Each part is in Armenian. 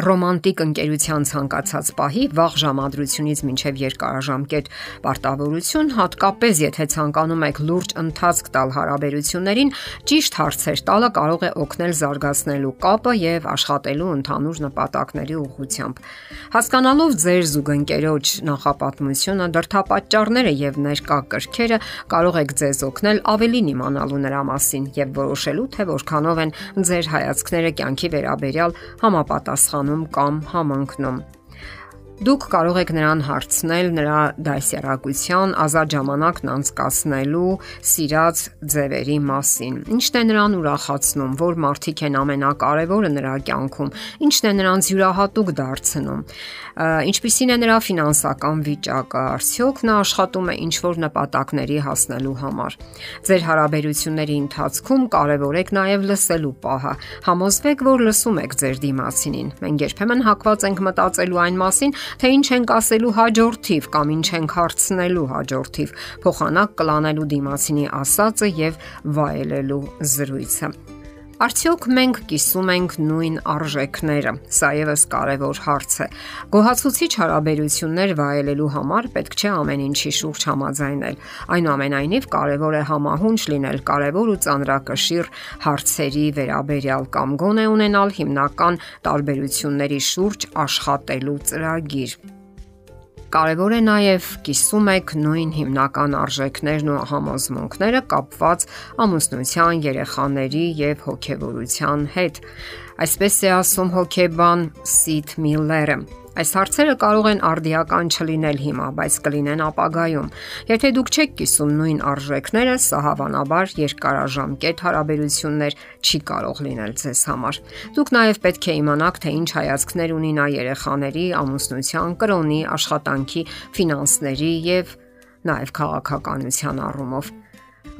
ռոմանտիկ ընկերության ցանկացած պահի վաղ ժամադրությունից մինչև երկարաժամկետ պարտավորություն, հատկապես եթե ցանկանում եք լուրջ ընթացք տալ հարաբերություններին, ճիշտ հարցեր տալը կարող է օգնել զարգացնելու կապը եւ աշխատելու ընդհանուր նպատակների ուղղությամբ։ Հասկանալով ձեր զուգընկերոջ նախապատմությունը, դրթապաճառները եւ ներկա կրքերը, կարող եք ձեզ օգնել ավելին իմանալու նրա մասին եւ որոշելու թե որքանով են ձեր հայացքները կյանքի վերաբերյալ համապատասխան ստանում կամ համընկնում։ Դուք կարող եք նրան հարցնել նրա դասյարակության, ազատ ժամանակն անցկасնելու սիրած ձևերի մասին։ Ինչն է նրան ուրախացնում, որ մարդիկ են ամենակարևորը նրա կյանքում, ինչն է նրանց յուրահատուկ դարձնում։ Ինչպիսին է նրա ֆինանսական վիճակը, արդյոք նա աշխատում է ինչ-որ նպատակների հասնելու համար։ Ձեր հարաբերությունների ընթացքում կարևորեք նաև լսելու պահը։ Համոզվեք, որ լսում եք ձեր դիմացինին։ Մենք երբեմն հակված ենք մտածելու այն մասին, թե ինչ ենք ասելու հաջորդիվ կամ ինչ ենք հարցնելու հաջորդիվ, փոխանակ կլանելու դիմացինի ասածը եւ վայելելու զրույցը։ Արդյոք մենք կիսում ենք նույն արժեքները։ Սա եւս կարևոր հարց է։ Գոհացուցիչ հարաբերություններ վայելելու համար պետք չէ ամեն ինչի շուրջ համաձայնել։ Այնուամենայնիվ կարևոր է համահունչ լինել կարևոր ու ծանրակշիռ հարցերի վերաբերյալ կամ գոնե ունենալ հիմնական տարբերությունների շուրջ աշխատելու ծրագիր։ Կարևոր է նաև կիսում եք նույն հիմնական արժեքներն ու համոզմունքները կապված ամուսնության, երեխաների եւ հոգեվորության հետ։ Այսպես է ասում հոգեբան Սիթ Միլլերը։ Այս հարցերը կարող են արդիական չլինել հիմա, բայց կլինեն ապագայում։ Եթե դուք չեք կիսում նույն արժեքները, սա հավանաբար երկարաժամկետ հարաբերություններ չի կարող լինել ձեզ համար։ Դուք նաև պետք է իմանաք, թե ինչ հայացքներ ունի նա երեխաների, ամուսնության, կրոնի, աշխատանքի, ֆինանսների եւ նաև քաղաքականության առումով։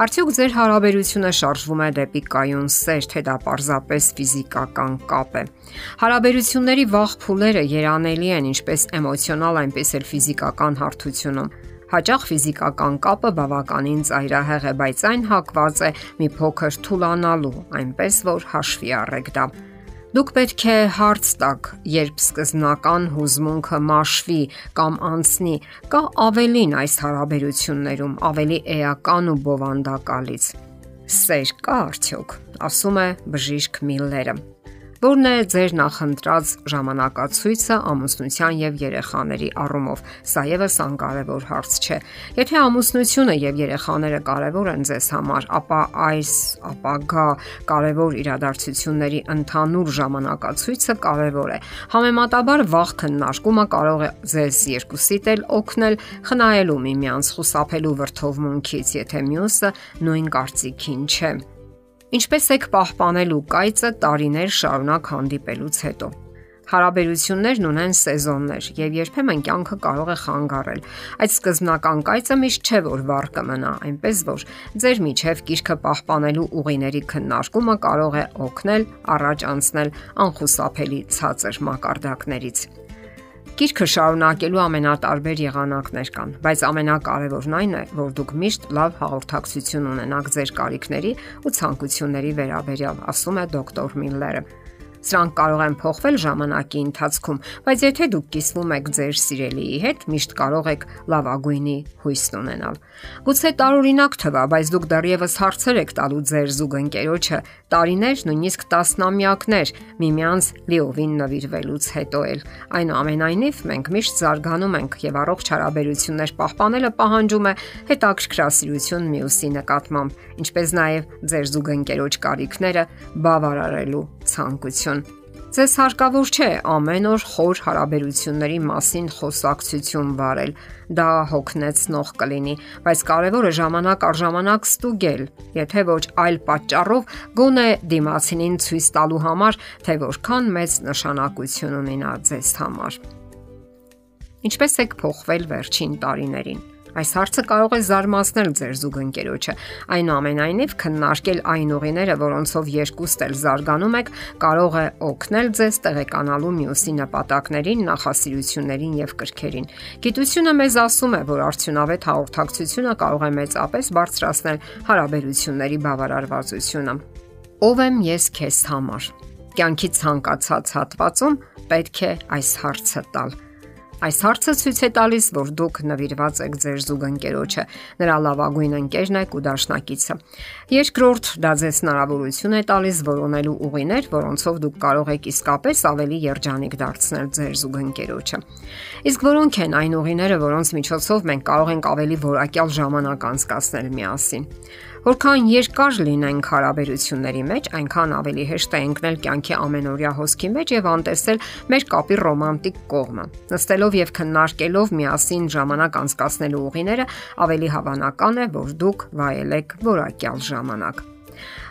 Արդյոք ձեր հարաբերությունը շարժվում է դեպի կայուն սեր, թե դա պարզապես ֆիզիկական կապ է։ Հարաբերությունների վաղ փուլերը երանելի են ինչպես էմոցիոնալ, այնպես էլ ֆիզիկական հարթությունում։ Հաճախ ֆիզիկական կապը բավականին ծայրահեղ է, բայց այն հակված է մի փոքր թուլանալու, այնպես որ հաշվի առեք դա։ Դուք պետք է հարց տաք, երբ սկզբնական հուզմունքը մաշվի կամ անցնի, կա ավելին այս հարաբերություններում, ավելի էական ու բովանդակալից։ Սեր կա արդյոք, ասում է բժիշկ Միլլերը։ Որն է ձեր նախընտրած ժամանակացույցը ամուսնության եւ երեխաների առումով։ Սա եւս անկարևոր հարց չէ։ Եթե ամուսնությունը եւ երեխաները կարևոր են ձեզ համար, ապա այս ապագա կարևոր իրադարձությունների ընդհանուր ժամանակացույցը կարևոր է։ Համեմատաբար վաղ քննարկումը կարող է ձեզ երկուսիդ էլ օգնել խնայելու միմյանց, խուսափելու վրթովմունքից, եթե մյուսը նույն կարծիքին չէ։ Ինչպես եք պահպանելու կայծը տարիներ շարունակ հանդիպելուց հետո։ Հարաբերություններն ունեն սեզոններ եւ երբեմն կյանքը կարող է խանգարել։ Այդ սկզբնական կայծը միշտ չէ որ վառ կմնա, այնպես որ ձեր միջև գիրքը պահպանելու ուղիների քննարկումը կարող է օգնել առաջ անցնել անխուսափելի ցածր մակարդակներից։ Գիրքը շարունակելու ամենատարբեր եղանակներ կան, բայց ամենակարևորն այն է, որ դուք միշտ լավ հաղորդակցություն ունենաք ձեր կարիքների ու ցանկությունների վերաբերյալ, ասում է դոկտոր Միլլերը։ Սրանք կարող են փոխվել ժամանակի ընթացքում, բայց եթե դուք կիսվում եք ձեր սիրելիի հետ, միշտ կարող եք լավագույնի հույսն ունենալ։ Գուցե տարօրինակ թվա, բայց դուք դեռևս հարցեր եք տալու ձեր զուգընկերոջը տարիներ, նույնիսկ տասնամյակներ միմյանց լիովին նվիրվելուց հետո էլ։ Այնուամենայնիվ մենք միշտ զարգանում ենք եւ առողջ հարաբերություններ պահպանելը պահանջում է հետաքրքրասիրություն մյուսի նկատմամբ, ինչպես նաեւ ձեր զուգընկերոջ կարիքները բավարարելու ցանկություն։ Ձեզ հարկավոր չէ ամեն օր խոր հարաբերությունների մասին խոսակցություն վարել։ Դա հոգնեցնող կլինի, բայց կարևորը ժամանակ առ ժամանակ ստուգել, եթե ոչ այլ պատճառով գոնե դիմացինին ցույց տալու համար, թե որքան մեծ նշանակություն ունի նա ձեզ համար։ Ինչպես եք փոխվել վերջին տարիներին։ Այս հարցը կարող է զարմացնել ձեր զուգընկերոջը։ Այնուամենայնիվ քննարկել այն ուղիները, որոնցով երկուստ էլ զարգանում եք, կարող է օգնել ձեզ տեղեկանալու մյուսի նպատակներին, նախասիրություններին եւ կրքերին։ Գիտությունը մեզ ասում է, որ արդյունավետ հաղորդակցությունը կարող է մեծապես բարձրացնել հարաբերությունների բավարարվածությունը։ Ով եմ ես քեզ համար։ Կյանքի ցանկացած հատվածում պետք է այս հարցը տալ Այս հարցը ցույց է տալիս, որ դուք նվիրված եք ձեր զուգընկերոջը, նրա լավագույն ընկերն եք ու դաշնակիցը։ Երկրորդ, դա ձեզ հնարավորություն է տալիս որոնելու ուղիներ, որոնցով դուք կարող եք իսկապես ավելի երջանիկ դարձնել ձեր զուգընկերոջը։ Իսկ որոնք են այն ուղիները, որոնց միջոցով մենք կարող ենք ավելի որակյալ ժամանակ անցկасնել միասին։ Որքան երկար լինենք հարաբերությունների մեջ, այնքան ավելի հեշտ է ընկնել կյանքի ամենօրյա հոսքի մեջ եւ անտեսել մեր կապի ռոմանտիկ կողմը։ Նստելով եւ քննարկելով միասին ժամանակ անցկасնելու ուղիները, ավելի հավանական է, որ դուք վայելեք որակյալ ժամանակ։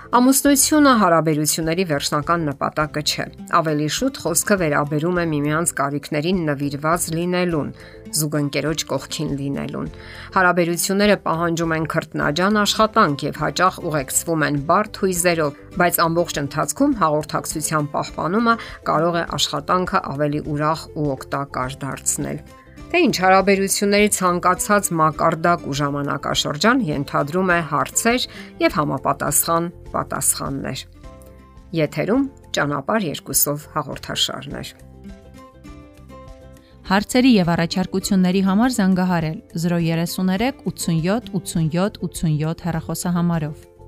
Ամուսնությունը հարաբերությունների վերջնական նպատակը չէ։ Ավելի շուտ խոսքը վերաբերում է միմյանց կարիքներին նվիրված լինելուն, զուգընկերոջ կողքին լինելուն։ Հարաբերությունները պահանջում են քրտնաջան աշխատանք եւ հաճախ ուղեկցվում են բարդ հույզերով, բայց ամբողջ ընթացքում հաղորդակցության պահպանումը կարող է աշխատանքը ավելի ուրախ ու օգտակար դարձնել։ Թե ինչ հարաբերությունների ցանկացած մակարդակ ու ժամանակաշրջան ենթադրում է հարցեր եւ համապատասխան պատասխաններ։ Եթերում ճանապար երկուսով հաղորդաշարներ։ Հարցերի եւ առաջարկությունների համար զանգահարել 033 87 87 87 հեռախոսահամարով։